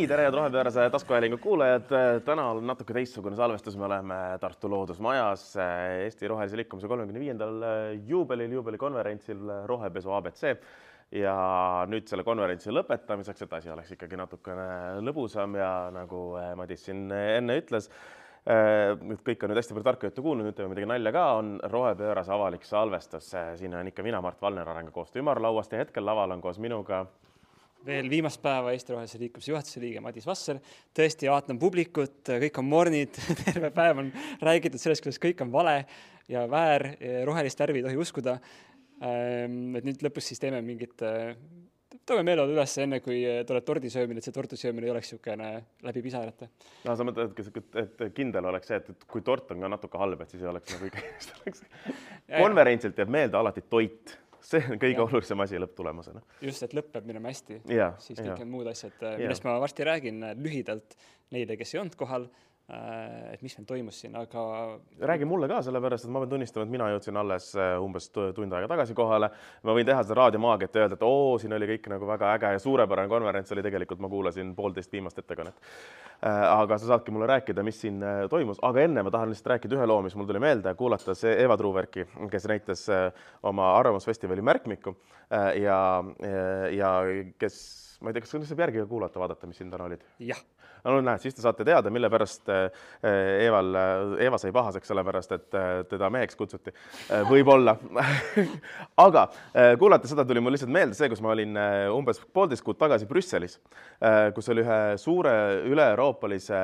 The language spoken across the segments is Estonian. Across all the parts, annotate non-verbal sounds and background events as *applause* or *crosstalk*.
nii, tere, head rohepöörase taskuhäälingu kuulajad. täna on natuke teistsugune salvestus, me oleme Tartu Loodusmajas Eesti Rohelise Liikumise kolmekümne viiendal juubelil, juubelikonverentsil Rohepesu abc. ja nüüd selle konverentsi lõpetamiseks, et asi oleks ikkagi natukene lõbusam ja nagu Madis siin enne ütles, nüüd kõik on nüüd hästi palju tarka juttu kuulnud, nüüd teeme midagi nalja ka, on rohepöörase avalik salvestus. siin on ikka mina, Mart Valner, Arengukoostöö ümarlauast ja hetkel laval on koos minuga veel viimast päeva Eesti Rohelise Liikumise juhatuse liige Madis Vasser. tõesti, vaatan publikut, kõik on mornid *laughs* terve päev on räägitud sellest, kuidas kõik on vale ja väär, rohelist värvi ei tohi uskuda. Ehm, et nüüd lõpus siis teeme mingit, toome meeleolu üles, enne kui tuleb tordi söömine, et see tordi söömine ei oleks niisugune läbi pisarate. no sa mõtled, et, et kindel oleks see, et, et kui tort on ka natuke halb, et siis ei oleks nagu ikka *laughs* *laughs* konverentsilt jääb meelde alati toit see on kõige ja. olulisem asi lõpptulemusena. just, et lõpp peab minema hästi, siis kõik need muud asjad, millest ja. ma varsti räägin lühidalt neile, kes ei olnud kohal et mis meil toimus siin, aga. räägi mulle ka, sellepärast et ma pean tunnistama, et mina jõudsin alles äh, umbes tund aega tagasi kohale. ma võin teha seda raadiomaagiat ja öelda, et oo, siin oli kõik nagu väga äge ja suurepärane konverents oli tegelikult, ma kuulasin poolteist viimast ettekannet. Äh, aga sa saadki mulle rääkida, mis siin toimus, aga enne ma tahan lihtsalt rääkida ühe loo, mis mul tuli meelde, kuulates Eva Truuverki, kes näitas oma Arvamusfestivali märkmikku ja, ja, ja kes ma ei tea, kas saab järgi kuulata, vaadata, mis siin täna olid? jah. No näed, siis te saate teada, mille pärast äh, Eeval, Eeva sai pahaseks, sellepärast et äh, teda meheks kutsuti. Äh, võib-olla *laughs* aga kuulates seda tuli mul lihtsalt meelde see, kus ma olin umbes poolteist kuud tagasi Brüsselis, kus oli ühe suure üle-euroopalise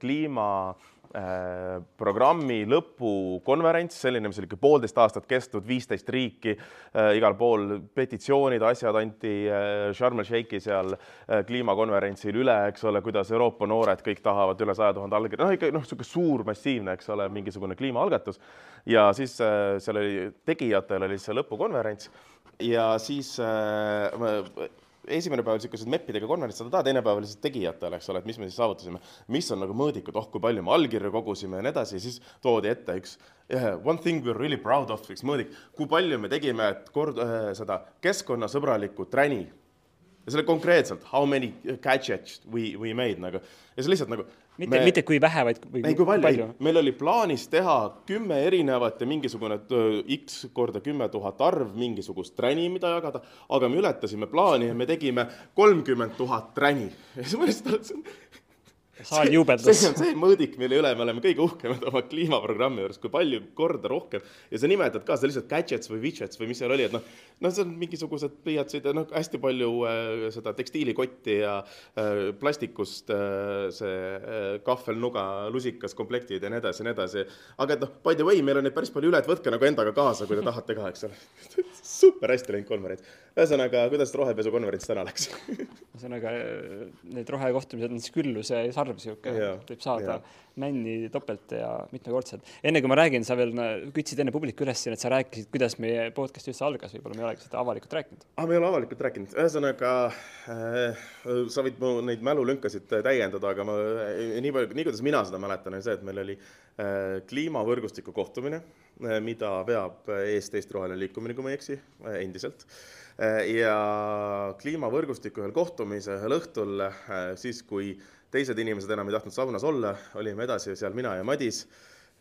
kliima Äh, programmi lõpukonverents, selline, mis oli ikka poolteist aastat kestnud, viisteist riiki. Äh,, igal pool petitsioonid, asjad anti äh, Sharm el Sheikhi seal äh, kliimakonverentsil üle, eks ole, kuidas Euroopa noored kõik tahavad üle saja tuhande allkirja, noh ikka noh, niisugune suur massiivne, eks ole, mingisugune kliimaalgatus. ja siis äh, seal oli, tegijatel oli see lõpukonverents. Ja siis äh, esimene päev niisugused MEP-idega konverents, sada teine päev siis tegijatele, eks ole, et mis me siis saavutasime, mis on nagu mõõdikud, oh kui palju me allkirju kogusime ja nii edasi, siis toodi ette üks yeah, one thing we are really proud of, üks mõõdik, kui palju me tegime kord äh, seda keskkonnasõbralikku träni. Ja selle konkreetselt, how many gadgets we, we made nagu. Ja see lihtsalt nagu mitte me..., mitte kui vähe, vaid või ei, kui palju, palju.? meil oli plaanis teha kümme erinevat ja mingisugune X korda kümme tuhat arv mingisugust träni, mida jagada, aga me ületasime plaani ja me tegime kolmkümmend tuhat träni. *laughs* ja siis ma lihtsalt saal juubeldas. see on see mõõdik, mille üle me oleme kõige uhkemad oma kliimaprogrammi juures, kui palju korda rohkem ja sa nimetad ka seda lihtsalt gadgets või widgets või mis seal oli, et noh, noh, see on mingisugused pliiatsid ja noh, hästi palju äh, seda tekstiilikotti ja äh, plastikust äh, see äh, kahvelnuga, lusikas, komplektid ja nii edasi ja nii edasi. aga et noh, by the way, meil on neid päris palju üle, et võtke nagu endaga kaasa, kui te tahate ka, eks ole *laughs* super hästi läinud konverents. ühesõnaga, kuidas rohepesu konverents täna läks *laughs* ühesõnaga, need rohekohtumised on siis külluse sarv arv niisugune, võib saada ja. nänni topelt ja mitmekordselt. enne kui ma räägin, sa veel kütsid enne publiku üles siin, et sa rääkisid, kuidas meie podcast üldse algas, võib-olla me ei olegi seda avalikult rääkinud. aa, me ei ole avalikult rääkinud, ühesõnaga äh, sa võid mu neid mälulünkasid täiendada, aga ma nii palju, nii kuidas mina seda mäletan, on see, et meil oli äh, kliimavõrgustiku kohtumine äh,, mida veab Eesti Eesti Roheline Liikumine, kui ma ei eksi äh,, endiselt äh, ja kliimavõrgustiku ühel kohtumise ühel õhtul, äh, siis kui teised inimesed enam ei tahtnud saunas olla, olime edasi seal mina ja Madis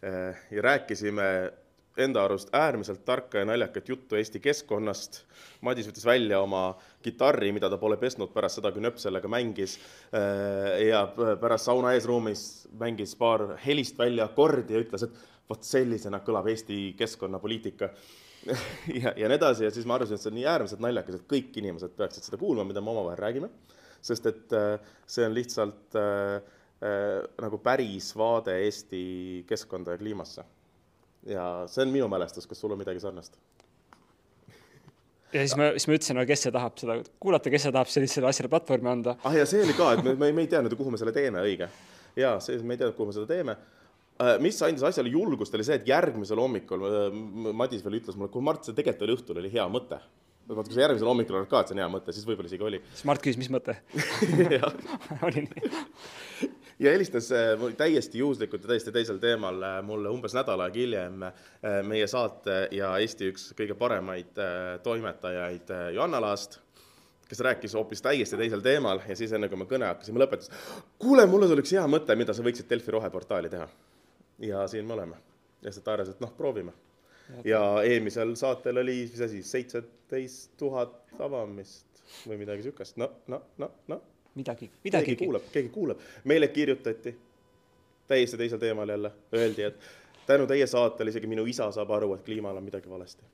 eh, ja rääkisime enda arust äärmiselt tarka ja naljakat juttu Eesti keskkonnast. Madis võttis välja oma kitarri, mida ta pole pesnud pärast seda, kui nööp sellega mängis. Eh, ja pärast sauna eesruumis mängis paar helist välja akordi ja ütles, et vot sellisena kõlab Eesti keskkonnapoliitika *laughs* ja, ja nii edasi ja siis ma arvasin, et see on nii äärmiselt naljakas, et kõik inimesed peaksid seda kuulma, mida me omavahel räägime sest et äh, see on lihtsalt äh, äh, nagu päris vaade Eesti keskkonda ja kliimasse. Ja see on minu mälestus, kas sul on midagi sarnast? ja siis ma, siis ma ütlesin, no kes see tahab seda kuulata, kes see tahab sellisele asjale platvormi anda. ah ja see oli ka, et me, me, me ei teadnud kuhu me selle teeme, õige. ja see, me ei teadnud, kuhu me seda teeme mis andis asjale julgust, oli see, et järgmisel hommikul Madis veel ütles mulle, kuule Mart, see tegelikult oli õhtul oli hea mõte vaata, kui sa järgmisel hommikul arvad ka, et see on hea mõte, siis võib-olla isegi oli. siis Mart küsis, mis mõte *laughs* *laughs* oli nii ja helistas äh, täiesti juhuslikult ja täiesti teisel teemal äh, mulle umbes nädal aega hiljem äh, meie saate ja Eesti üks kõige paremaid toimetajaid Joanna Laast, kes rääkis hoopis täiesti teisel teemal ja siis enne, kui me kõne hakkasime lõpetas, kuule, mul tuli üks hea mõte, mida sa võiksid Delfi roheportaali teha. ja siin me oleme. ja siis ta arvas, et noh, proovime. ja eelmisel saatel oli, mis asi, seitseteist tuhat avamist või midagi niisugust, no, no, no, no. Midagi, midagi. keegi kuulab, keegi kuulab. meile kirjutati täiesti teisel teemal jälle, öeldi, et tänu teie saatele isegi minu isa saab aru, et kliimal on midagi valesti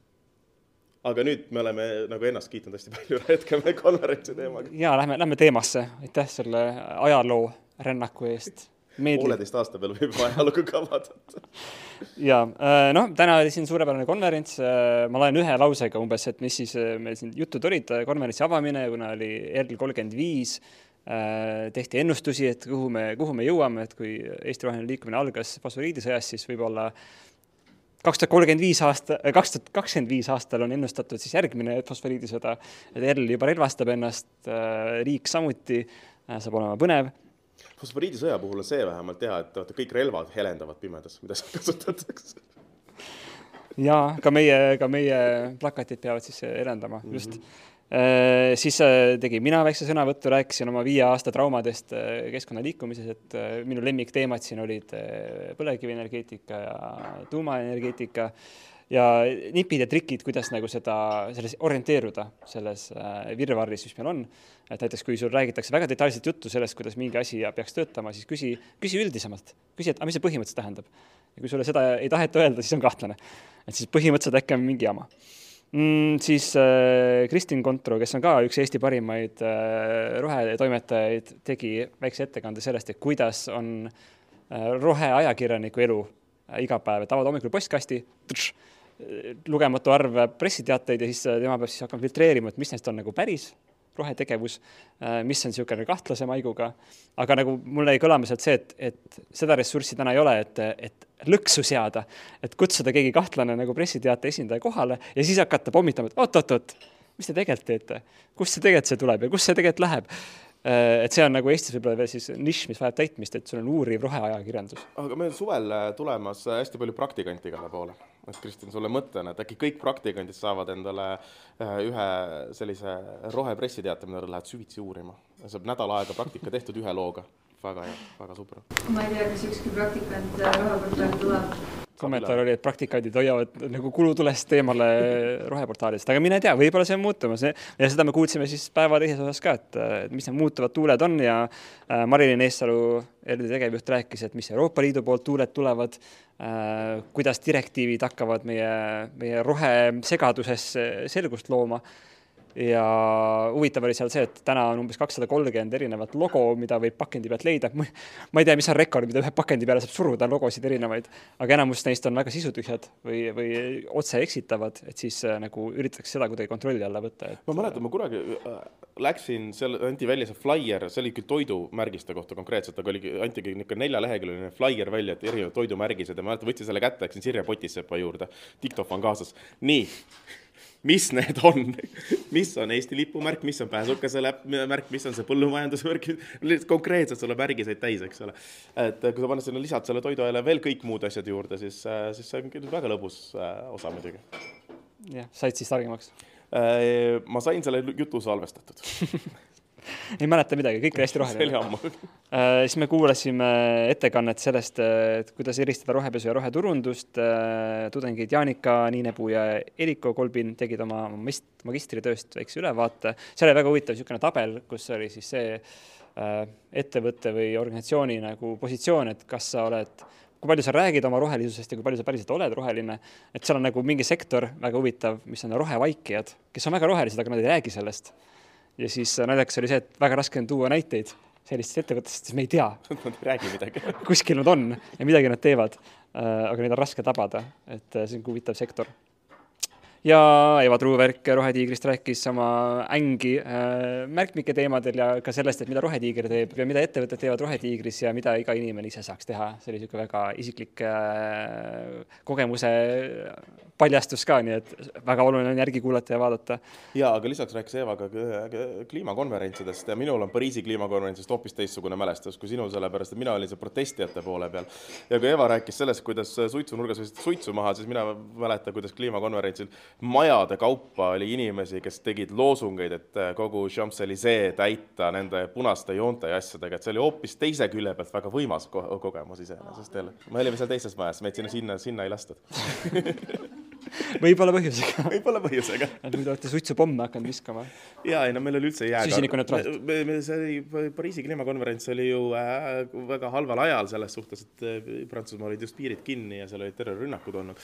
aga nüüd me oleme nagu ennast kiitnud hästi palju, *laughs* jätkame konverentsi teemaga. ja lähme, lähme teemasse, aitäh selle ajaloo rännaku eest. pooleteist aasta peale võib ajalugu ka vaadata. *laughs* ja äh, noh, täna oli siin suurepärane konverents, äh, ma loen ühe lausega umbes, et mis siis äh, meil siin jutud olid, konverentsi avamine, kuna oli ERL kolmkümmend viis, tehti ennustusi, et kuhu me, kuhu me jõuame, et kui Eesti roheline liikumine algas fosforiidisõjas, siis võib-olla kaks tuhat kolmkümmend viis aasta, äh, kaks tuhat kakskümmend viis aastal on ennustatud siis järgmine fosforiidisõda, et ERL juba relvastab ennast, äh, riik samuti, äh, saab olema põnev. fosforiidisõja puhul on see vähemalt hea, et vaata, kõik relvad helendavad pimedas, mida seal kasutatakse. jaa, ka meie, ka meie plakatid peavad siis helendama mm, -hmm. just Äh, siis äh, tegin mina väikse sõnavõttu, rääkisin oma viie aasta traumadest äh, keskkonnaliikumises, et minu lemmikteemad siin olid põlevkivienergeetika ja tuumaenergeetika ja nipid ja trikid, kuidas nagu seda, selles orienteeruda selles virvarris, mis meil on. et näiteks, kui sul räägitakse väga detailset juttu sellest, kuidas mingi asi peaks töötama, siis küsi, küsi üldisemalt, küsi, et aga mis see põhimõtteliselt tähendab. ja kui sulle seda ei taheta öelda, siis on kahtlane. et siis põhimõtteliselt äkki on mingi jama mm,? siis äh, Kristin Kontro, kes on ka üks Eesti parimaid äh, rohetoimetajaid, tegi väikse ettekande sellest, et kuidas on äh, roheajakirjaniku elu äh, iga päev, et avad hommikul postkasti, lugematu arv pressiteateid ja siis äh, tema peab siis hakkama filtreerima, et mis neist on nagu päris rohetegevus, äh, mis on niisugune kahtlase maiguga, aga nagu mul jäi kõlama sealt see, et, et seda ressurssi täna ei ole, et, et lõksu seada, et kutsuda keegi kahtlane nagu pressiteate esindaja kohale ja siis hakata pommitama, et oot-oot-oot, mis te tegelikult teete, kust see tegelikult see tuleb ja kus see tegelikult läheb Äh, et see on nagu Eestis võib-olla veel siis nišš, mis vajab täitmist, et sul on uuriv roheajakirjandus. aga meil suvel äh, tulemas äh, hästi palju praktikante igale poole. et Kristjan, sulle mõtlen, et äkki kõik praktikandid saavad endale ühe sellise rohepressiteate, mida nad lähevad süvitsi uurima. saab nädal aega praktika tehtud ühe looga. Väga hea, väga super. ma ei tea, kas ükski praktikant roheportaali tuleb. Kommentaar oli, et praktikandid hoiavad nagu kulutulest eemale roheportaalist, aga mine tea, võib-olla see on muutumas ja seda me kuulsime siis päeva teises osas ka, et mis need muutuvad tuuled on ja äh, Marilyn Eessalu, ERD tegevjuht, rääkis, et mis Euroopa Liidu poolt tuuled tulevad, äh, kuidas direktiivid hakkavad meie, meie rohesegaduses selgust looma ja huvitav oli seal see, et täna on umbes kakssada kolmkümmend erinevat logo, mida võib pakendi pealt leida. ma ei tea, mis on rekord, mida ühe pakendi peale saab suruda logosid erinevaid, aga enamus neist on väga sisutühjad või, või otse eksitavad, et siis äh, nagu üritatakse seda kuidagi kontrolli alla võtta et.... ma mäletan, ma kunagi äh, läksin, seal anti välja see flaier, see oli küll toidumärgiste kohta konkreetselt, aga oligi, antigi niisugune neljaleheküljeline flaier välja, et erinevad toidumärgised ja ma mäletan, võtsin selle kätte, läksin Sirje Potissepa juurde, diktofon kaasas. nii mis need on, mis on Eesti lipumärk, mis on pääsukese märk, mis on see põllumajandusmärk, lihtsalt konkreetselt sulle märgiseid täis, eks ole. et kui sa paned sinna, lisad selle toiduainele veel kõik muud asjad juurde, siis, siis see on väga lõbus äh, osa muidugi. jah, said siis targemaks? Ma sain selle jutu salvestatud *laughs* *laughs* ei mäleta midagi, kõik oli hästi roheline. see oli ammu äh,. siis me kuulasime ettekannet sellest, et kuidas eristada rohepesu ja roheturundust äh,. tudengid Jaanika Niinepuu ja Eriko Kolbin tegid oma magistritööst väikse ülevaate. seal oli väga huvitav niisugune tabel, kus oli siis see äh, ettevõtte või organisatsiooni nagu positsioon, et kas sa oled kui palju sa räägid oma rohelisusest ja kui palju sa päriselt oled roheline, et seal on nagu mingi sektor väga huvitav, mis on rohevaikijad, kes on väga rohelised, aga nad ei räägi sellest ja siis äh, naljakas oli see, et väga raske on tuua näiteid sellistest ettevõttest, sest me ei tea. *laughs* Nad ei räägi midagi kuskil nad on ja midagi nad teevad. Äh, aga neid on raske tabada, et äh, see on huvitav sektor ja Eva Truuverk Rohetiigrist rääkis oma ängi äh, märkmike teemadel ja ka sellest, et mida Rohetiiger teeb ja mida ettevõtted teevad Rohetiigris ja mida iga inimene ise saaks teha. see oli niisugune väga isiklik äh, kogemuse paljastus ka, nii et väga oluline on järgi kuulata ja vaadata. ja, aga lisaks rääkis Eva ka kliimakonverentsidest ja minul on Pariisi kliimakonverentsist hoopis teistsugune mälestus kui sinul, sellepärast et mina olin seal protestijate poole peal. ja kui Eva rääkis sellest, kuidas suitsunurgas võtsid suitsu maha, siis mina mäletan, kuidas kliimakonverentsil majade kaupa oli inimesi, kes tegid loosungeid, et äh, kogu Champs-Élysee täita nende punaste joonte ja asjadega, et see oli hoopis teise külje pealt väga võimas ko kogemus iseenesest jälle. me olime seal teises majas, meid sinna, sinna, sinna ei lastud *laughs* võib-olla põhjusega võib-olla põhjusega. nüüd olete suitsupomme hakanud viskama. ja ei no meil oli üldse jääga. süsinikuneutraalselt. see oli, Pariisi kliimakonverents oli ju äh, väga halval ajal selles suhtes, et äh, Prantsusmaal olid just piirid kinni ja seal olid terrorirünnakud olnud.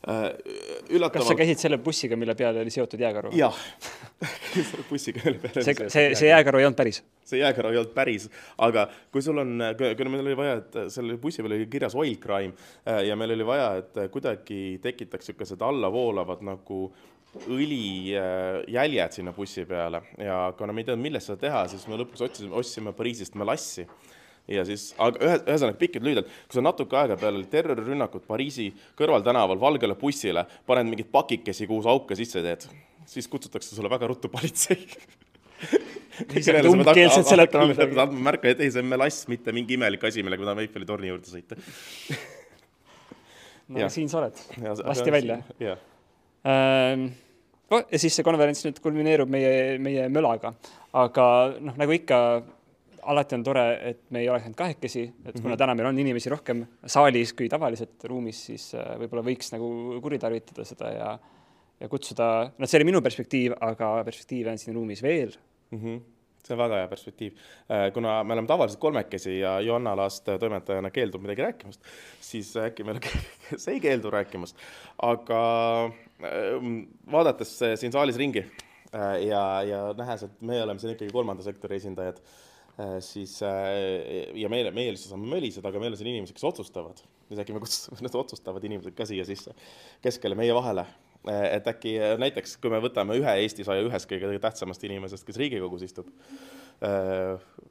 Üllatavalt. kas sa käisid selle bussiga, mille peale oli seotud jääkaru? jah *laughs* bussiga, mille peale see, see, see jääkaru ei olnud päris? see jääkaru ei olnud päris, aga kui sul on, kui meil oli vaja, et selle bussi peal oli kirjas oil crime äh, ja meil oli vaja, et kuidagi tekitaks niisugused allavoolavad nagu õlijäljed äh, sinna bussi peale ja kuna me ei teadnud, millest seda teha, siis me lõpuks otsisime, ostsime Pariisist melassi ja siis, aga ühe, ühesõnaga pikalt lühidalt, kui sa natuke aega peale terrorirünnakud Pariisi kõrvaltänaval valgele bussile paned mingeid pakikesi, kuhu sa auke sisse teed, siis kutsutakse sulle väga ruttu politsei umbkeelselt seletama midagi. andma märku, et ei, see on melass, mitte mingi imelik asi, millega ma tahan Eiffeli torni juurde sõita *laughs* no ja. siin sa oled, lasti välja. ähm, ja siis see konverents nüüd kulmineerub meie, meie mölaga, aga noh, nagu ikka alati on tore, et me ei oleks ainult kahekesi, et kuna -hmm. täna meil on inimesi rohkem saalis kui tavaliselt ruumis, siis äh, võib-olla võiks nagu kuritarvitada seda ja ja kutsuda, noh, see oli minu perspektiiv, aga perspektiive on siin ruumis veel mm. -hmm see on väga hea perspektiiv. Äh, kuna me oleme tavaliselt kolmekesi ja Johanna Laast toimetajana keeldub midagi rääkimast, siis äkki meil *laughs* see ei keeldu rääkimast. aga ähm, vaadates siin saalis ringi äh, ja, ja nähes, et me oleme siin ikkagi kolmanda sektori esindajad Äh, siis äh, ja meile, meie lihtsalt saame möliseda, aga meil on siin inimesed, kes otsustavad. siis äkki me kutsume need otsustavad inimesed ka siia sisse, keskele, meie vahele. Äh, et äkki näiteks, kui me võtame ühe Eesti saja ühest kõige tähtsamast inimesest, kes Riigikogus istub,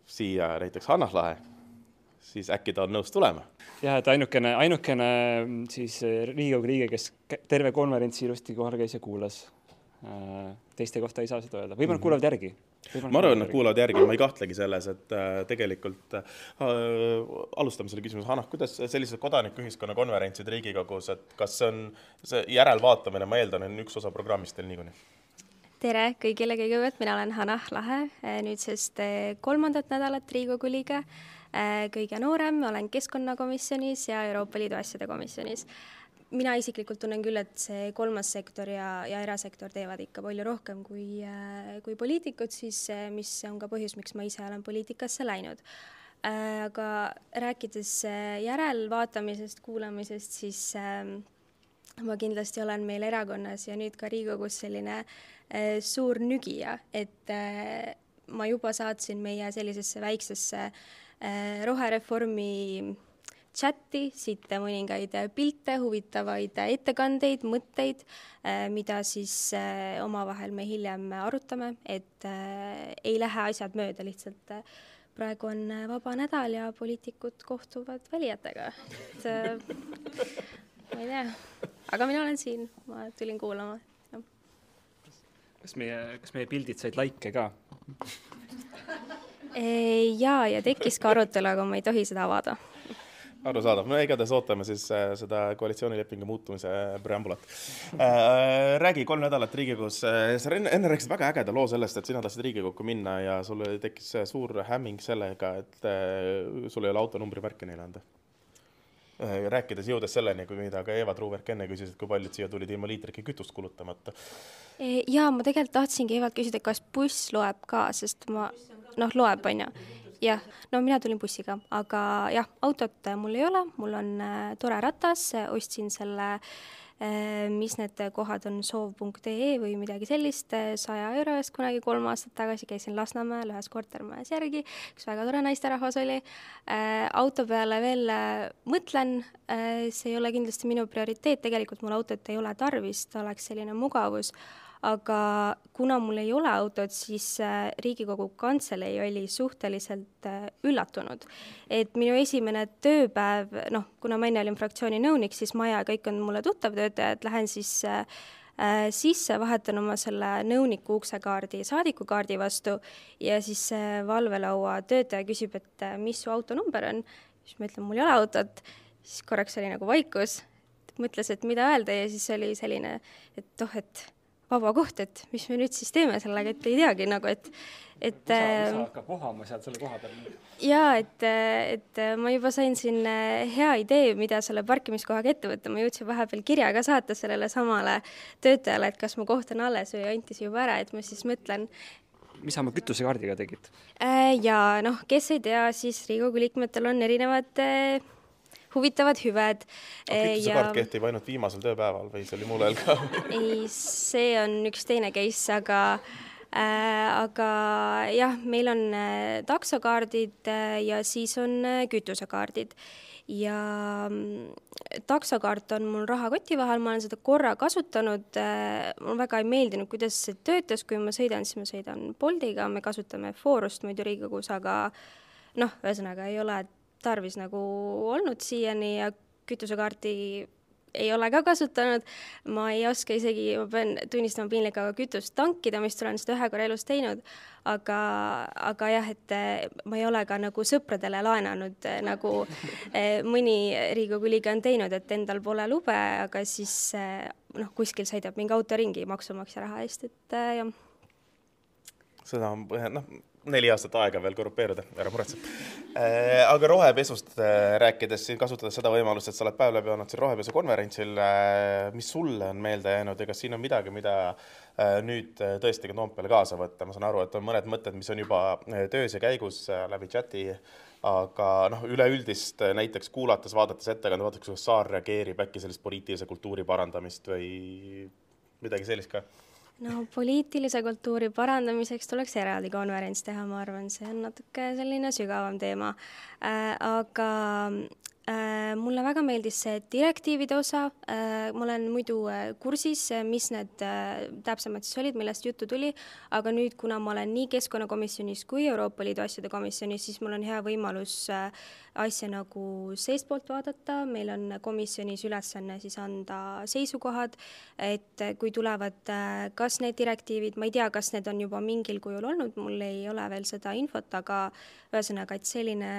siia näiteks Hanah Lahe, siis äkki ta on nõus tulema. jah, et ainukene, ainukene siis Riigikogu liige, kes terve konverentsi ilusti kohal käis ja kuulas. Teiste kohta ei saa seda öelda, võib-olla nad kuulavad järgi. Ma arvan, et nad kuulavad järgi, ma ei kahtlegi selles, et äh, tegelikult äh, alustame selle küsimuse, Hanah, kuidas sellised kodanikuühiskonna konverentsid Riigikogus, et kas see on, see järelvaatamine, ma eeldan, on üks osa programmist teil niikuinii? tere kõigile, kõigepealt. Mina olen Hanah Lahe, äh, nüüdsest äh, kolmandat nädalat Riigikogu liige, äh, kõige noorem, olen keskkonnakomisjonis ja Euroopa Liidu asjade komisjonis mina isiklikult tunnen küll, et see kolmas sektor ja, ja erasektor teevad ikka palju rohkem kui, äh, kui poliitikud, siis mis on ka põhjus, miks ma ise olen poliitikasse läinud. Äh, aga rääkides äh, järelvaatamisest, kuulamisest, siis ma kindlasti olen meil erakonnas ja nüüd ka Riigikogus selline suur nügija, et ma juba saatsin meie sellisesse väiksesse rohereformi chati, siit mõningaid pilte, huvitavaid ettekandeid, mõtteid, äh, mida siis äh, omavahel me hiljem arutame, et äh, ei lähe asjad mööda, lihtsalt praegu on vaba nädal ja poliitikud kohtuvad valijatega, et *laughs* ma ei tea, aga mina olen siin, ma tulin kuulama. kas meie, kas meie pildid said likee ka? jaa, ja tekkis ka arutelu, aga ma ei tohi seda avada arusaadav, no igatahes ootame siis äh, seda koalitsioonilepingu muutumise preambulat äh,. räägi kolm nädalat Riigikogus äh,, sa enne, enne rääkisid väga ägeda loo sellest, et sina tahtsid Riigikokku minna ja sul tekkis suur hämming sellega, et äh, sul ei ole autonumbrimärke neile anda äh,. rääkides, jõudes selleni, mida ka Eva Truuverk enne küsis, et kui paljud siia tulid ilma liitrike kütust kulutamata. ja ma tegelikult tahtsingi Evalt küsida, kas buss loeb ka, sest ma noh, loeb, on ju jah, no mina tulin bussiga, aga jah, autot mul ei ole, mul on äh, tore ratas, ostsin selle äh, mis need kohad on, soov.ee või midagi sellist, äh, saja euro eest kunagi kolm aastat tagasi käisin Lasnamäel ühes kortermajas järgi, üks väga tore naisterahvas oli. auto peale veel mõtlen, see ei ole kindlasti minu prioriteet, tegelikult mul autot ei ole tarvis, ta oleks selline mugavus aga kuna mul ei ole autot, siis äh, Riigikogu Kantselei oli suhteliselt äh, üllatunud, et minu esimene tööpäev, noh, kuna ma enne olin fraktsiooni nõunik, siis maja kõik on mulle tuttav töötaja, et lähen siis äh, sisse, vahetan oma selle nõuniku uksekaardi saadikukaardi vastu ja siis valvelaua töötaja küsib, et mis su autonumber on. siis ma ütlen, mul ei ole autot, siis korraks oli nagu vaikus mõtles, et mida öelda ja siis oli selline, et oh, et vaba koht, et mis me nüüd siis teeme sellega, et ei teagi nagu, et, et. sa hakkad äh, vohama sealt selle koha peal. ja et, et ma juba sain siin äh, hea idee, mida selle parkimiskohaga ette võtta, ma jõudsin vahepeal kirja ka saata sellele samale töötajale, et kas mu koht on alles või anti see juba ära, et ma siis mõtlen, mis sa oma kütusekaardiga tegid? Äh, ja noh, kes ei tea, siis Riigikogu liikmetel on erinevad äh, huvitavad hüved. Äh, kütusekaart ja... kehtib ainult viimasel tööpäeval või see oli mullel ka *laughs* ei, see on üks teine case, aga äh, aga jah, meil on taksokaardid ja siis on kütusekaardid ja mm, taksokaart on mul rahakoti vahel, ma olen seda korra kasutanud, äh, mulle väga ei meeldinud, kuidas see töötas, kui ma sõidan, siis ma sõidan Boltiga, me kasutame Forust muidu Riigikogus, aga noh, ühesõnaga ei ole tarvis nagu olnud siiani ja kütusekaarti ei ole ka kasutanud, ma ei oska isegi, ma pean tunnistama piinlik, aga kütust tankida, mis olen seda ühe korra elus teinud, aga, aga jah, et eh, ma ei ole ka nagu sõpradele laenanud, eh, nagu *laughs* eh, mõni Riigikogu liige on teinud, et endal pole lube, aga siis noh, kuskil sõidab mingi auto ringi maksumaksja raha eest, et jah. seda on, noh, neli aastat aega veel korrupeeruda, ära muretse äh,. aga rohepesust äh, rääkides, siin kasutades seda võimalust, et sa oled päev läbi olnud siin rohepesukonverentsil äh,, mis sulle on meelde jäänud ja kas siin on midagi, mida nüüd tõesti ka Toompeale kaasa võtta, ma saan aru, et on mõned mõtted, mis on juba töös ja käigus läbi chati, aga noh, üleüldist näiteks kuulates, vaadates ettekande, vaadates, kuidas Saar reageerib, äkki sellist poliitilise kultuuri parandamist või midagi sellist ka no poliitilise kultuuri parandamiseks tuleks eraldi konverents teha, ma arvan, see on natuke selline sügavam teema äh,. aga mulle väga meeldis see direktiivide osa. Äh,, ma olen muidu äh, kursis, mis need äh, täpsemad siis olid, millest juttu tuli, aga nüüd, kuna ma olen nii Keskkonnakomisjonis kui Euroopa Liidu asjade komisjonis, siis mul on hea võimalus äh, asja nagu seestpoolt vaadata, meil on komisjonis ülesanne siis anda seisukohad, et kui tulevad kas need direktiivid, ma ei tea, kas need on juba mingil kujul olnud, mul ei ole veel seda infot, aga ühesõnaga, et selline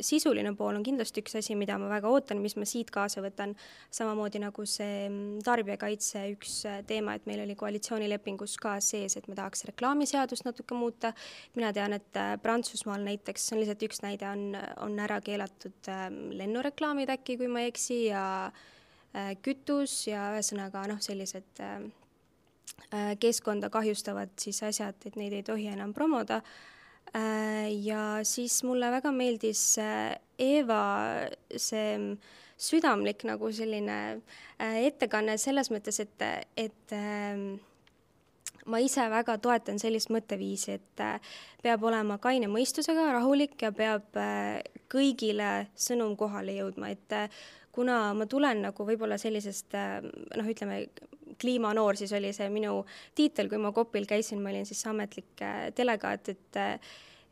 sisuline pool on kindlasti üks asi, mida ma väga ootan, mis ma siit kaasa võtan, samamoodi nagu see tarbijakaitse üks teema, et meil oli koalitsioonilepingus ka sees, et me tahaks reklaamiseadust natuke muuta, mina tean, et Prantsusmaal näiteks, see on lihtsalt üks näide, on, on ära keelatud ähm, lennureklaamid äkki, kui ma ei eksi, ja äh, kütus ja ühesõnaga noh, sellised äh, keskkonda kahjustavad siis asjad, et neid ei tohi enam promoda. Äh, ja siis mulle väga meeldis Eeva see mm, südamlik nagu selline ettekanne selles mõttes, et, et ähm, ma ise väga toetan sellist mõtteviisi, et äh, peab olema kaine mõistusega, rahulik ja peab äh, kõigile sõnum kohale jõudma, et äh, kuna ma tulen nagu võib-olla sellisest noh, ütleme kliimanoor, siis oli see minu tiitel, kui ma Kopil käisin, ma olin siis ametlik delegaat, et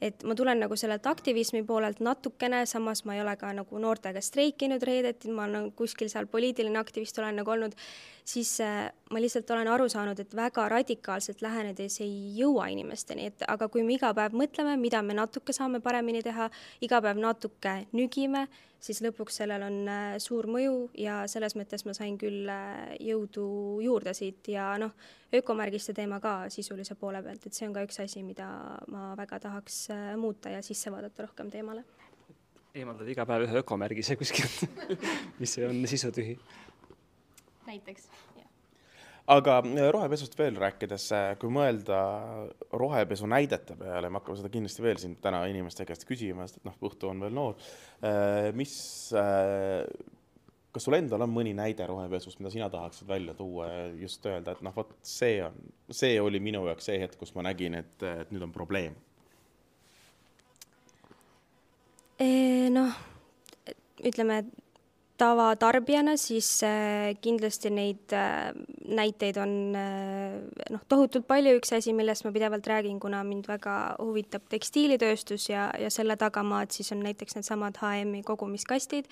et ma tulen nagu sellelt aktivismi poolelt natukene, samas ma ei ole ka nagu noortega streikinud reedeti, ma olen kuskil seal poliitiline aktivist olen nagu olnud, siis äh, ma lihtsalt olen aru saanud, et väga radikaalselt lähenedes ei jõua inimesteni, et aga kui me iga päev mõtleme, mida me natuke saame paremini teha, iga päev natuke nügime, siis lõpuks sellel on äh, suur mõju ja selles mõttes ma sain küll äh, jõudu juurde siit ja noh, ökomärgiste teema ka sisulise poole pealt, et see on ka üks asi, mida ma väga tahaks äh, muuta ja sisse vaadata rohkem teemale. eemaldad iga päev ühe ökomärgise kuskilt *laughs* mis on sisutühi. näiteks aga äh, rohepesust veel rääkides, äh, kui mõelda rohepesu näidete peale, me hakkame seda kindlasti veel siin täna inimeste käest küsima, sest et noh, Õhtu on veel noor. Mis, kas sul endal on mõni näide rohepesust, mida sina tahaksid välja tuua ja just öelda, et noh, vot see on, see oli minu jaoks see hetk, kus ma nägin, et, et nüüd on probleem? noh, ütleme, tavatarbijana, siis äh, kindlasti neid äh, näiteid on äh, noh, tohutult palju, üks asi, millest ma pidevalt räägin, kuna mind väga huvitab tekstiilitööstus ja, ja selle tagamaad, siis on näiteks needsamad HM-i kogumiskastid.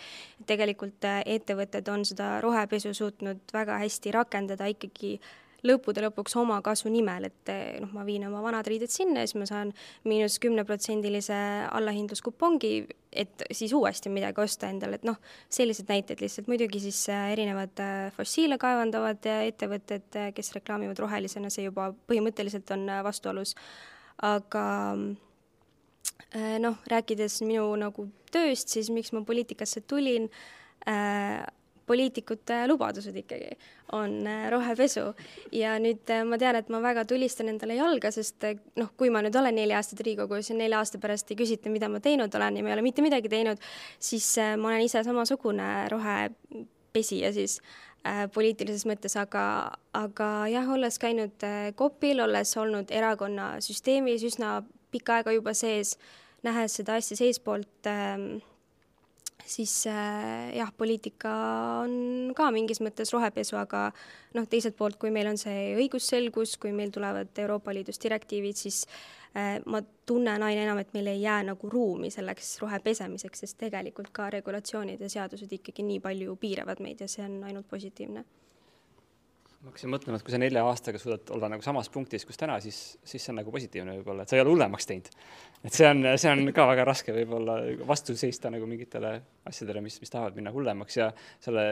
tegelikult ettevõtted on seda rohepesu suutnud väga hästi rakendada ikkagi lõppude lõpuks oma kasu nimel, et eh, noh, ma viin oma vanad riided sinna ja siis ma saan miinus kümneprotsendilise allahindluskupongi, et siis uuesti midagi osta endale, et noh, sellised näited lihtsalt, muidugi siis äh, erinevad äh, fossiile kaevandavad ettevõtted, kes reklaamivad rohelisena, see juba põhimõtteliselt on vastuolus, aga noh, rääkides minu nagu tööst, siis miks ma poliitikasse tulin äh,, poliitikute lubadused ikkagi on äh, rohepesu. Ja nüüd äh, ma tean, et ma väga tulistan endale jalga, sest äh, noh, kui ma nüüd olen neli aastat Riigikogus ja nelja aasta pärast ei küsita, mida ma teinud olen ja ma ei ole mitte midagi teinud, siis ma olen ise samasugune rohepesija siis äh, poliitilises mõttes, aga, aga jah, olles käinud COP-il, olles olnud erakonna süsteemis üsna pikka aega juba sees, nähes seda asja seestpoolt äh, siis äh, jah, poliitika on ka mingis mõttes rohepesu, aga noh, teiselt poolt, kui meil on see õigusselgus, kui meil tulevad Euroopa Liidust direktiivid, siis äh, ma tunnen aina enam, et meil ei jää nagu ruumi selleks rohepesemiseks, sest tegelikult ka regulatsioonid ja seadused ikkagi nii palju piiravad meid ja see on ainult positiivne ma hakkasin mõtlema, et kui sa nelja aastaga suudad olla nagu samas punktis, kus täna, siis, siis see on nagu positiivne võib-olla, et sa ei ole hullemaks teinud. et see on, see on ka väga raske võib-olla vastu seista nagu mingitele asjadele, mis, mis tahavad minna hullemaks ja selle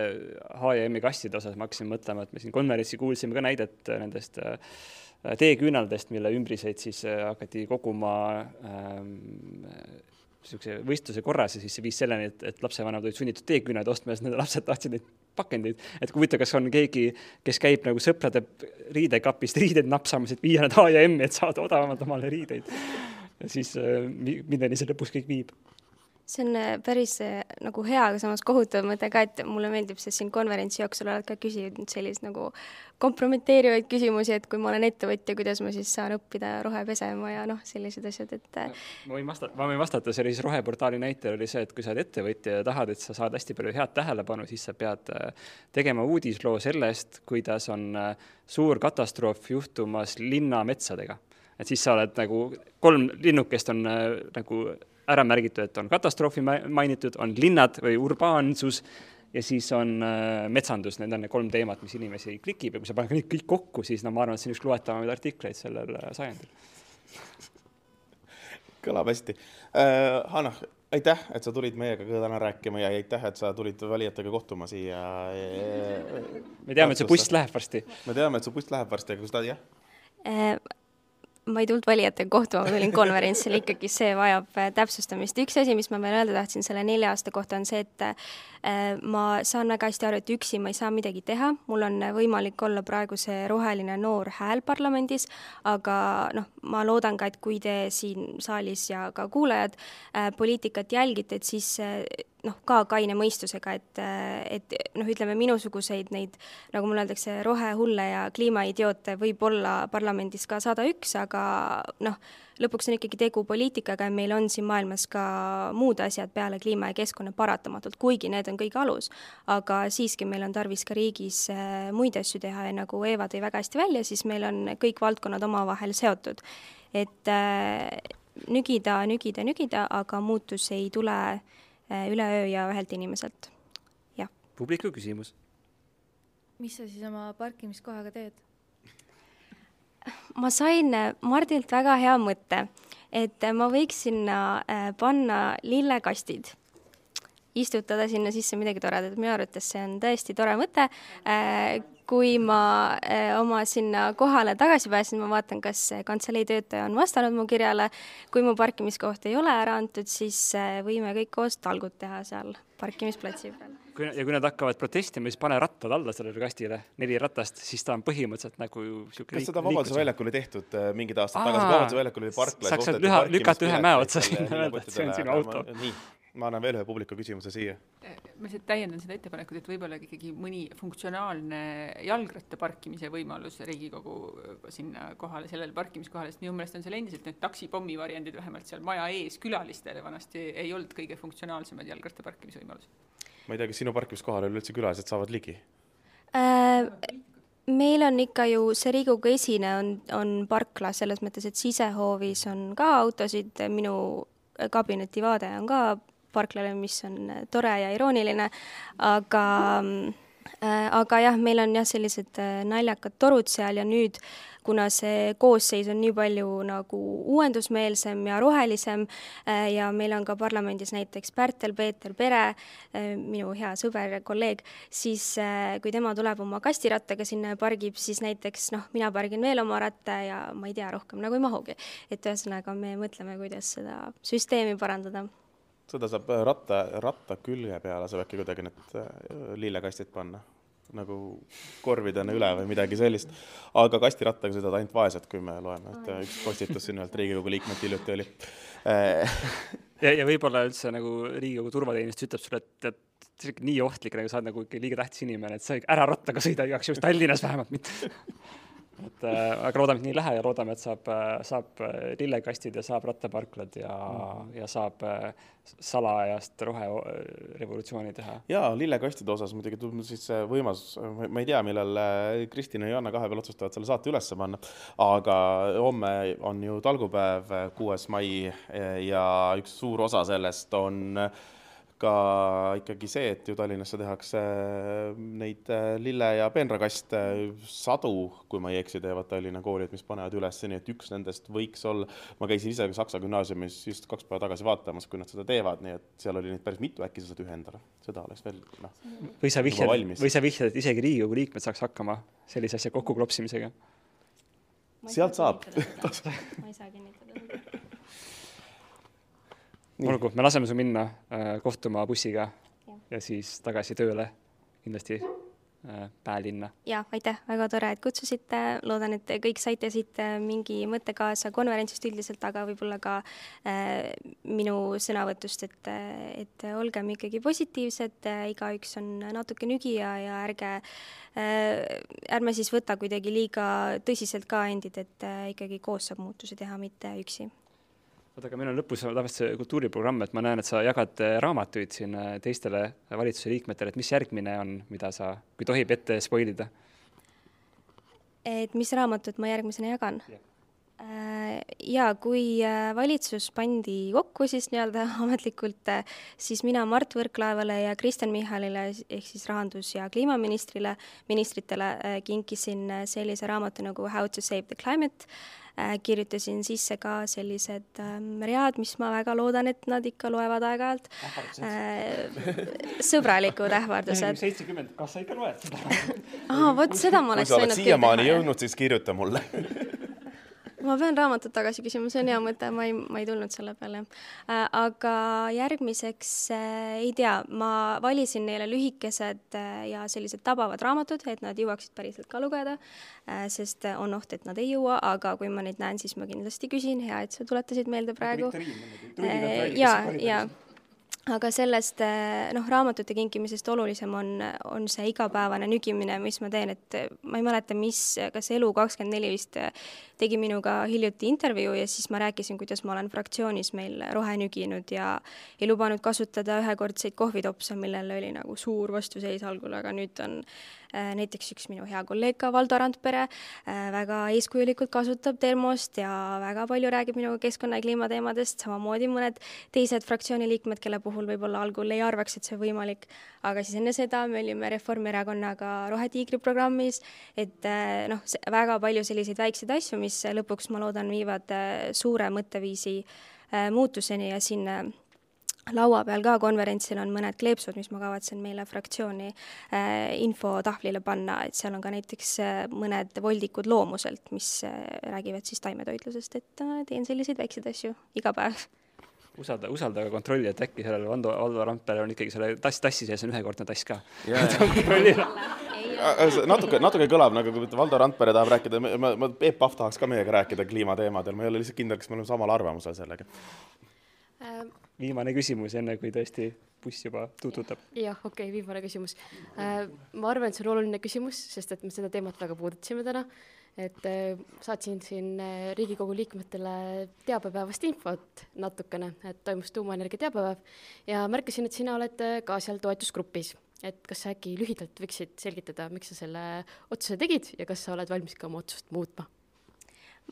H&M-i kastide osas ma hakkasin mõtlema, et me siin konverentsil kuulsime ka näidet nendest äh, teeküünaldest, mille ümbriseid siis äh, hakati koguma ähm, niisuguse võistluse korras ja siis see viis selleni, et, et lapsevanemad olid sunnitud teeküünlaid ostma ja siis nende lapsed tahtsid neid pakendeid. et kui huvitav, kas on keegi, kes käib nagu sõprade riidekapist riideid napsamas, et viia nad H&M-i, et saada odavamalt omale riideid. ja siis äh, milleni see lõpuks kõik viib see on äh, päris äh, nagu hea, aga samas kohutav mõte ka, et mulle meeldib, sest siin konverentsi jooksul oled ka küsinud selliseid nagu kompromiteerivaid küsimusi, et kui ma olen ettevõtja, kuidas ma siis saan õppida rohe pesema ja noh, sellised asjad, et äh, ma võin vastata, ma võin vastata, see oli siis roheportaali näitel oli see, et kui sa oled ettevõtja ja tahad, et sa saad hästi palju head tähelepanu, siis sa pead tegema uudisloo sellest, kuidas on suur katastroof juhtumas linnametsadega. et siis sa oled nagu, kolm linnukest on nagu ära märgitud, et on katastroofi mainitud, on linnad või urbaansus ja siis on äh, metsandus, need on need kolm teemat, mis inimesi klikib ja kui sa paned kõik, kõik kokku, siis no ma arvan, et see on üks loetavamaid artikleid sellel äh, sajandil. kõlab hästi äh,. Hanah, aitäh, et sa tulid meiega ka täna rääkima ja aitäh, et sa tulid valijatega kohtuma siia. me teame, et see buss läheb varsti. me teame, et see buss läheb varsti, aga kus ta, jah? Äh, ma ei tulnud valijatega kohtuma, ma tulin konverentsile, ikkagi see vajab äh, täpsustamist. üks asi, mis ma veel öelda tahtsin selle nelja aasta kohta, on see, et äh, ma saan väga hästi aru, et üksi ma ei saa midagi teha, mul on võimalik olla praegu see roheline noor hääl parlamendis, aga noh, ma loodan ka, et kui te siin saalis ja ka kuulajad äh, poliitikat jälgite, et siis noh, ka kaine mõistusega, et, et noh, ütleme minusuguseid neid, nagu mulle öeldakse, rohehulle ja kliimaidiote võib olla parlamendis ka sada üks, aga noh, lõpuks on ikkagi tegu poliitikaga ja meil on siin maailmas ka muud asjad peale kliima ja keskkonna paratamatult, kuigi need on kõige alus. aga siiski meil on tarvis ka riigis äh, muid asju teha ja nagu Eeva tõi väga hästi välja, siis meil on kõik valdkonnad omavahel seotud. et äh, nügida, nügida, nügida, aga muutus ei tule Äh, üleöö ja ühelt inimeselt, jah. publiku küsimus. mis sa siis oma parkimiskohaga teed? ma sain Mardilt väga hea mõtte, et ma võiks sinna panna lillekastid istutada sinna sisse midagi toredat, minu arvates see on tõesti tore mõte. Kui ma oma sinna kohale tagasi pääsen, ma vaatan, kas kantselei töötaja on vastanud mu kirjale. kui mu parkimiskoht ei ole ära antud, siis võime kõik koos talgud teha seal parkimisplatsi peal. kui, ja kui nad hakkavad protestima, siis pane rattad alla sellele kastile, neli ratast, siis ta on põhimõtteliselt nagu niisugune kas seda Vabaduse väljakul ei tehtud mingid aastad tagasi, Vabaduse väljakul oli parkla saaks sealt lüha, lükata ühe mäe otsa sinna öelda, et see on sinu auto. nii ma annan veel ühe publiku küsimuse siia. ma lihtsalt täiendan seda ettepanekut, et võib-olla ikkagi mõni funktsionaalne jalgratta parkimise võimalus Riigikogu sinna kohale, sellele parkimiskohale, sest minu meelest on seal endiselt need taksipommi variandid vähemalt seal maja ees külalistele vanasti ei olnud kõige funktsionaalsemad jalgratta parkimise võimalused. ma ei tea, kas sinu parkimiskohale üleüldse külalised saavad ligi äh,? meil on ikka ju see Riigikogu esine on, on parkla selles mõttes, et sisehoovis on ka autosid, minu kabineti vaade on ka parklale, mis on tore ja irooniline, aga Äh, aga jah, meil on jah, sellised äh, naljakad torud seal ja nüüd, kuna see koosseis on nii palju nagu uuendusmeelsem ja rohelisem äh, ja meil on ka parlamendis näiteks Pärtel-Peeter Pere, minu hea sõber ja kolleeg, siis kui tema tuleb oma kastirattaga sinna ja pargib, siis näiteks noh, mina pargin veel oma ratta ja ma ei tea, rohkem nagu ei mahugi. et ühesõnaga, me mõtleme, kuidas seda süsteemi parandada seda saab ratta, ratta külje peale saab äkki kuidagi need lillekastid panna. Nagu korvidena üle või midagi sellist. aga kastirattaga sõidavad ainult vaesed, kui me loeme, et üks postitus siin ühelt Riigikogu liikmelt hiljuti oli. Ja, ja võib-olla üldse nagu Riigikogu turvateenistus ütleb sulle, et, et see on nii ohtlik, nagu sa oled nagu liiga tähtis inimene, et sa ära rattaga sõida igaks juhuks Tallinnas vähemalt mitte *laughs* et äh, aga loodame, et nii ei lähe ja loodame, et saab, äh, saab äh, lillekastid ja saab rattaparklad ja mm, -hmm. ja saab äh, salajast roherevolutsiooni teha. jaa, lillekastide osas muidugi tundub siis võimas, ma ei tea, millal Kristina ja Joanna kahepeal otsustavad selle saate üles panna, aga homme on ju talgupäev, kuues mai ja üks suur osa sellest on äh, ka ikkagi see, et ju Tallinnasse tehakse äh, neid äh, lille- ja peenrakaste sadu, kui ma ei eksi, teevad Tallinna koolid, mis panevad üles, nii et üks nendest võiks olla, ma käisin ise Saksa gümnaasiumis just kaks päeva tagasi vaatamas, kui nad seda teevad, nii et seal oli neid päris mitu, äkki sa saad ühe endale, seda oleks veel noh. või sa vihjad, või sa vihjad, et isegi Riigikogu liikmed saaks hakkama sellise asja kokkuklopsimisega? sealt saab. ma ei saa kinnitada olgu, me laseme su minna äh, kohtuma bussiga ja. ja siis tagasi tööle kindlasti äh, Päälinna. ja aitäh, väga tore, et kutsusite, loodan, et kõik saite siit äh, mingi mõtte kaasa konverentsist üldiselt, aga võib-olla ka äh, minu sõnavõtust, et, et olgem ikkagi positiivsed äh,, igaüks on natuke nügija ja ärge äh, ärme siis võta kuidagi liiga tõsiselt ka endid, et äh, ikkagi koos saab muutusi teha, mitte üksi oota, aga meil on lõpus tavaliselt see kultuuriprogramm, et ma näen, et sa jagad äh, raamatuid siin äh, teistele valitsuse liikmetele, et mis järgmine on, mida sa, kui tohib ette spoil ida? et mis raamatut ma järgmisena jagan yeah.? Äh, jaa, kui valitsus pandi kokku siis nii-öelda *laughs* ametlikult, siis mina Mart Võrklaevale ja Kristen Michalile ehk siis rahandus- ja kliimaministrile, ministritele kinkisin sellise raamatu nagu How to save the climate kirjutasin sisse ka sellised ähm, read, mis ma väga loodan, et nad ikka loevad aeg-ajalt. Äh, sõbralikud ähvardused. seitsekümmend, kas sa ikka loed seda? aa, vot seda ma oleks võinud siiamaani jõudnud, siis kirjuta mulle *laughs* ma pean raamatut tagasi küsima, see on hea mõte, ma ei, ma ei tulnud selle peale äh,. aga järgmiseks äh, ei tea, ma valisin neile lühikesed äh, ja sellised tabavad raamatud, et nad jõuaksid päriselt ka lugeda sest on oht, et nad ei jõua, aga kui ma neid näen, siis ma kindlasti küsin, hea, et sa tuletasid meelde praegu. Ja, ja aga sellest noh, raamatute kinkimisest olulisem on, on see igapäevane nügimine, mis ma teen, et ma ei mäleta, mis, kas Elu24 vist tegi minuga hiljuti intervjuu ja siis ma rääkisin, kuidas ma olen fraktsioonis meil rohe nüginud ja ei lubanud kasutada ühekordseid kohvitopse, millel oli nagu suur vastuseis algul, aga nüüd on Äh, näiteks üks minu hea kolleeg ka, Valdo Randpere, äh, väga eeskujulikult kasutab termost ja väga palju räägib minuga keskkonna ja kliimateemadest, samamoodi mõned teised fraktsiooni liikmed, kelle puhul võib-olla algul ei arvaks, et see võimalik, aga siis enne seda me olime Reformierakonnaga Rohetiigri programmis, et äh, noh, väga palju selliseid väikseid asju, mis lõpuks, ma loodan, viivad suure mõtteviisi muutuseni ja siin laua peal ka konverentsil on mõned kleepsud, mis ma kavatsen meile fraktsiooni äh, infotahvlile panna, et seal on ka näiteks äh, mõned voldikud loomuselt, mis äh, räägivad siis taimetoitlusest, et äh, teen selliseid väikseid asju iga päev. usalda, usalda aga kontrolli, et äkki sellel Valdo, Valdo Randperel on ikkagi selle tass, tassi sees on ühekordne tass ka. *laughs* natuke, natuke kõlab nagu, kui Valdo Randpere tahab rääkida, ma, ma, Peep Pahv tahaks ka meiega rääkida kliimateemadel, ma ei ole lihtsalt kindel, kas me oleme samal arvamusel sellega äh, viimane küsimus, enne kui tõesti buss juba tuututab. jah, okei okay,, viimane küsimus äh,. ma arvan, et see on oluline küsimus, sest et me seda teemat väga puudutasime täna, et äh, saatsin siin äh, Riigikogu liikmetele teabepäevast infot natukene, et toimus tuumaenergia teabepäev ja märkasin, et sina oled äh, ka seal toetusgrupis et kas sa äkki lühidalt võiksid selgitada, miks sa selle otsuse tegid ja kas sa oled valmis ka oma otsust muutma?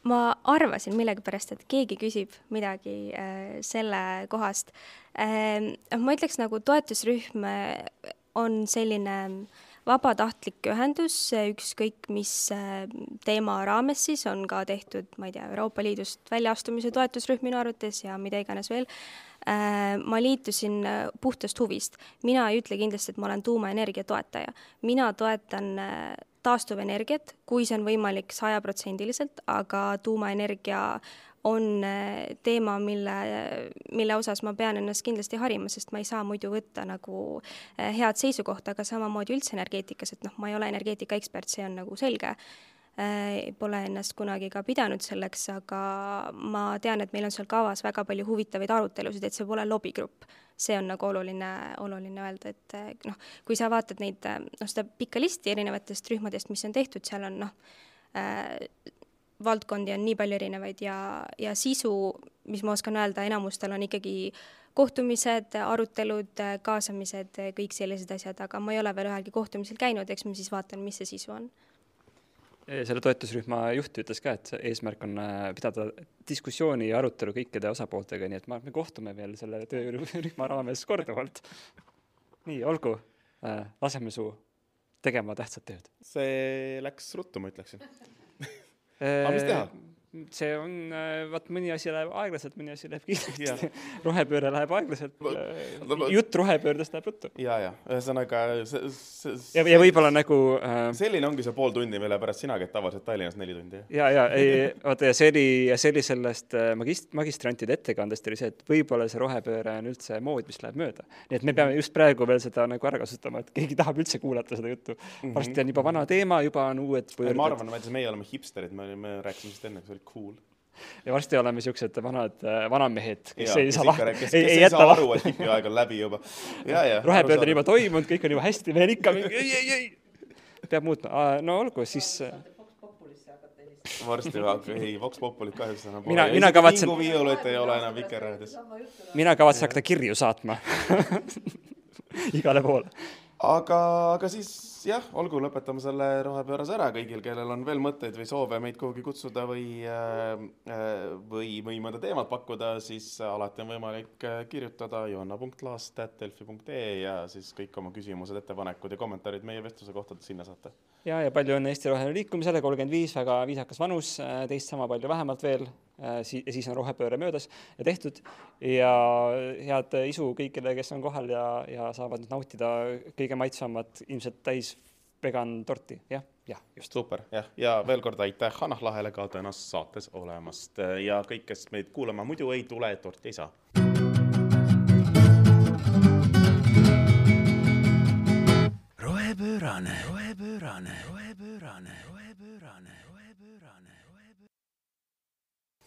ma arvasin millegipärast, et keegi küsib midagi äh, selle kohast äh,. ma ütleks nagu toetusrühm äh, on selline vabatahtlik ühendus, ükskõik mis äh, teema raames siis on ka tehtud, ma ei tea, Euroopa Liidust väljaastumise toetusrühm minu arvates ja mida iganes veel. Äh, ma liitusin äh, puhtast huvist, mina ei ütle kindlasti, et ma olen tuumaenergia toetaja, mina toetan taastuvenergiat, kui see on võimalik sajaprotsendiliselt, aga tuumaenergia on äh, teema, mille, mille osas ma pean ennast kindlasti harima, sest ma ei saa muidu võtta nagu äh, head seisukohta, aga samamoodi üldse energeetikas, et noh, ma ei ole energeetika ekspert, see on nagu selge. Äh, pole ennast kunagi ka pidanud selleks, aga ma tean, et meil on seal kavas väga palju huvitavaid arutelusid, et see pole lobigrupp. see on nagu oluline, oluline öelda, et noh, kui sa vaatad neid, noh, seda pikka listi erinevatest rühmadest, mis on tehtud, seal on noh, valdkondi on nii palju erinevaid ja, ja sisu, mis ma oskan öelda, enamustel on ikkagi kohtumised, arutelud, kaasamised, kõik sellised asjad, aga ma ei ole veel ühelgi kohtumisel käinud, eks ma siis vaatan, mis see sisu on. Selle toetusrühma juht ütles ka, et eesmärk on äh, pidada diskussiooni ja arutelu kõikide osapooltega, nii et ma, me kohtume veel selle töörühma raames korduvalt. nii, olgu, äh, laseme su tegema tähtsat tööd. see läks ruttu, ma ütleksin aga mis teha? See on, äh, vaat mõni asi läheb aeglaselt, mõni asi läheb kiiresti. *laughs* rohepööre läheb aeglaselt, äh, jutt rohepöördest läheb ruttu. ja, ja ühesõnaga ja, ja võib-olla nagu äh, selline ongi see pool tundi, mille pärast sina käid tavaliselt Tallinnas neli tundi. ja, ja ei, vaata ja see oli, ja see oli sellest äh, magist-, magistrantide ettekandest oli see, et võib-olla see rohepööre on üldse mood, mis läheb mööda. nii et me peame just praegu veel seda nagu ära kasutama, et keegi tahab üldse kuulata seda juttu mm. -hmm. varsti on juba vana teema, juba on uued ma arvan, et meie oleme hipsterid, me, me rääkisime sellest enne, see oli cool ja varsti oleme siuksed vanad äh, vanamehed, kes ja, ei saa lahti, ei, ei, ei jäta aru, et hipiaeg on läbi juba. rohepöörde on juba toimunud, kõik on juba hästi, veel ikka mingi ei, ei, ei. peab muutma, no olgu, siis äh, varsti hakkab, ei, Vox Populit kahjuks enam pole. mina, mina kavatsen. Viiulit ei ole enam Vikerraadios. mina kavatsen hakata kirju saatma *laughs* igale poole aga, aga siis jah, olgu, lõpetame selle rohepöörase ära kõigil, kellel on veel mõtteid või soove meid kuhugi kutsuda või äh,, äh või, või mõnda teemat pakkuda, siis alati on võimalik äh, kirjutada johanna.laast.delfi.ee ja siis kõik oma küsimused, ettepanekud ja kommentaarid meie vestluse kohta sinna saate. ja, ja palju õnne Eesti Roheline Liikumisele, kolmkümmend viis, väga viisakas vanus, teist sama palju vähemalt veel si-, siis on rohepööre möödas ja tehtud ja head isu kõikidele, kes on kohal ja, ja saavad nüüd nautida kõige maitsvamat, ilmselt täis vegan torti, jah, jah, just. super, jah, ja veel kord aitäh Hanah Lahele ka tänases saates olemast. Ja kõik, kes meid kuulama muidu ei tule, torti ei saa. rohepöörane, rohepöörane, rohepöörane, rohepöörane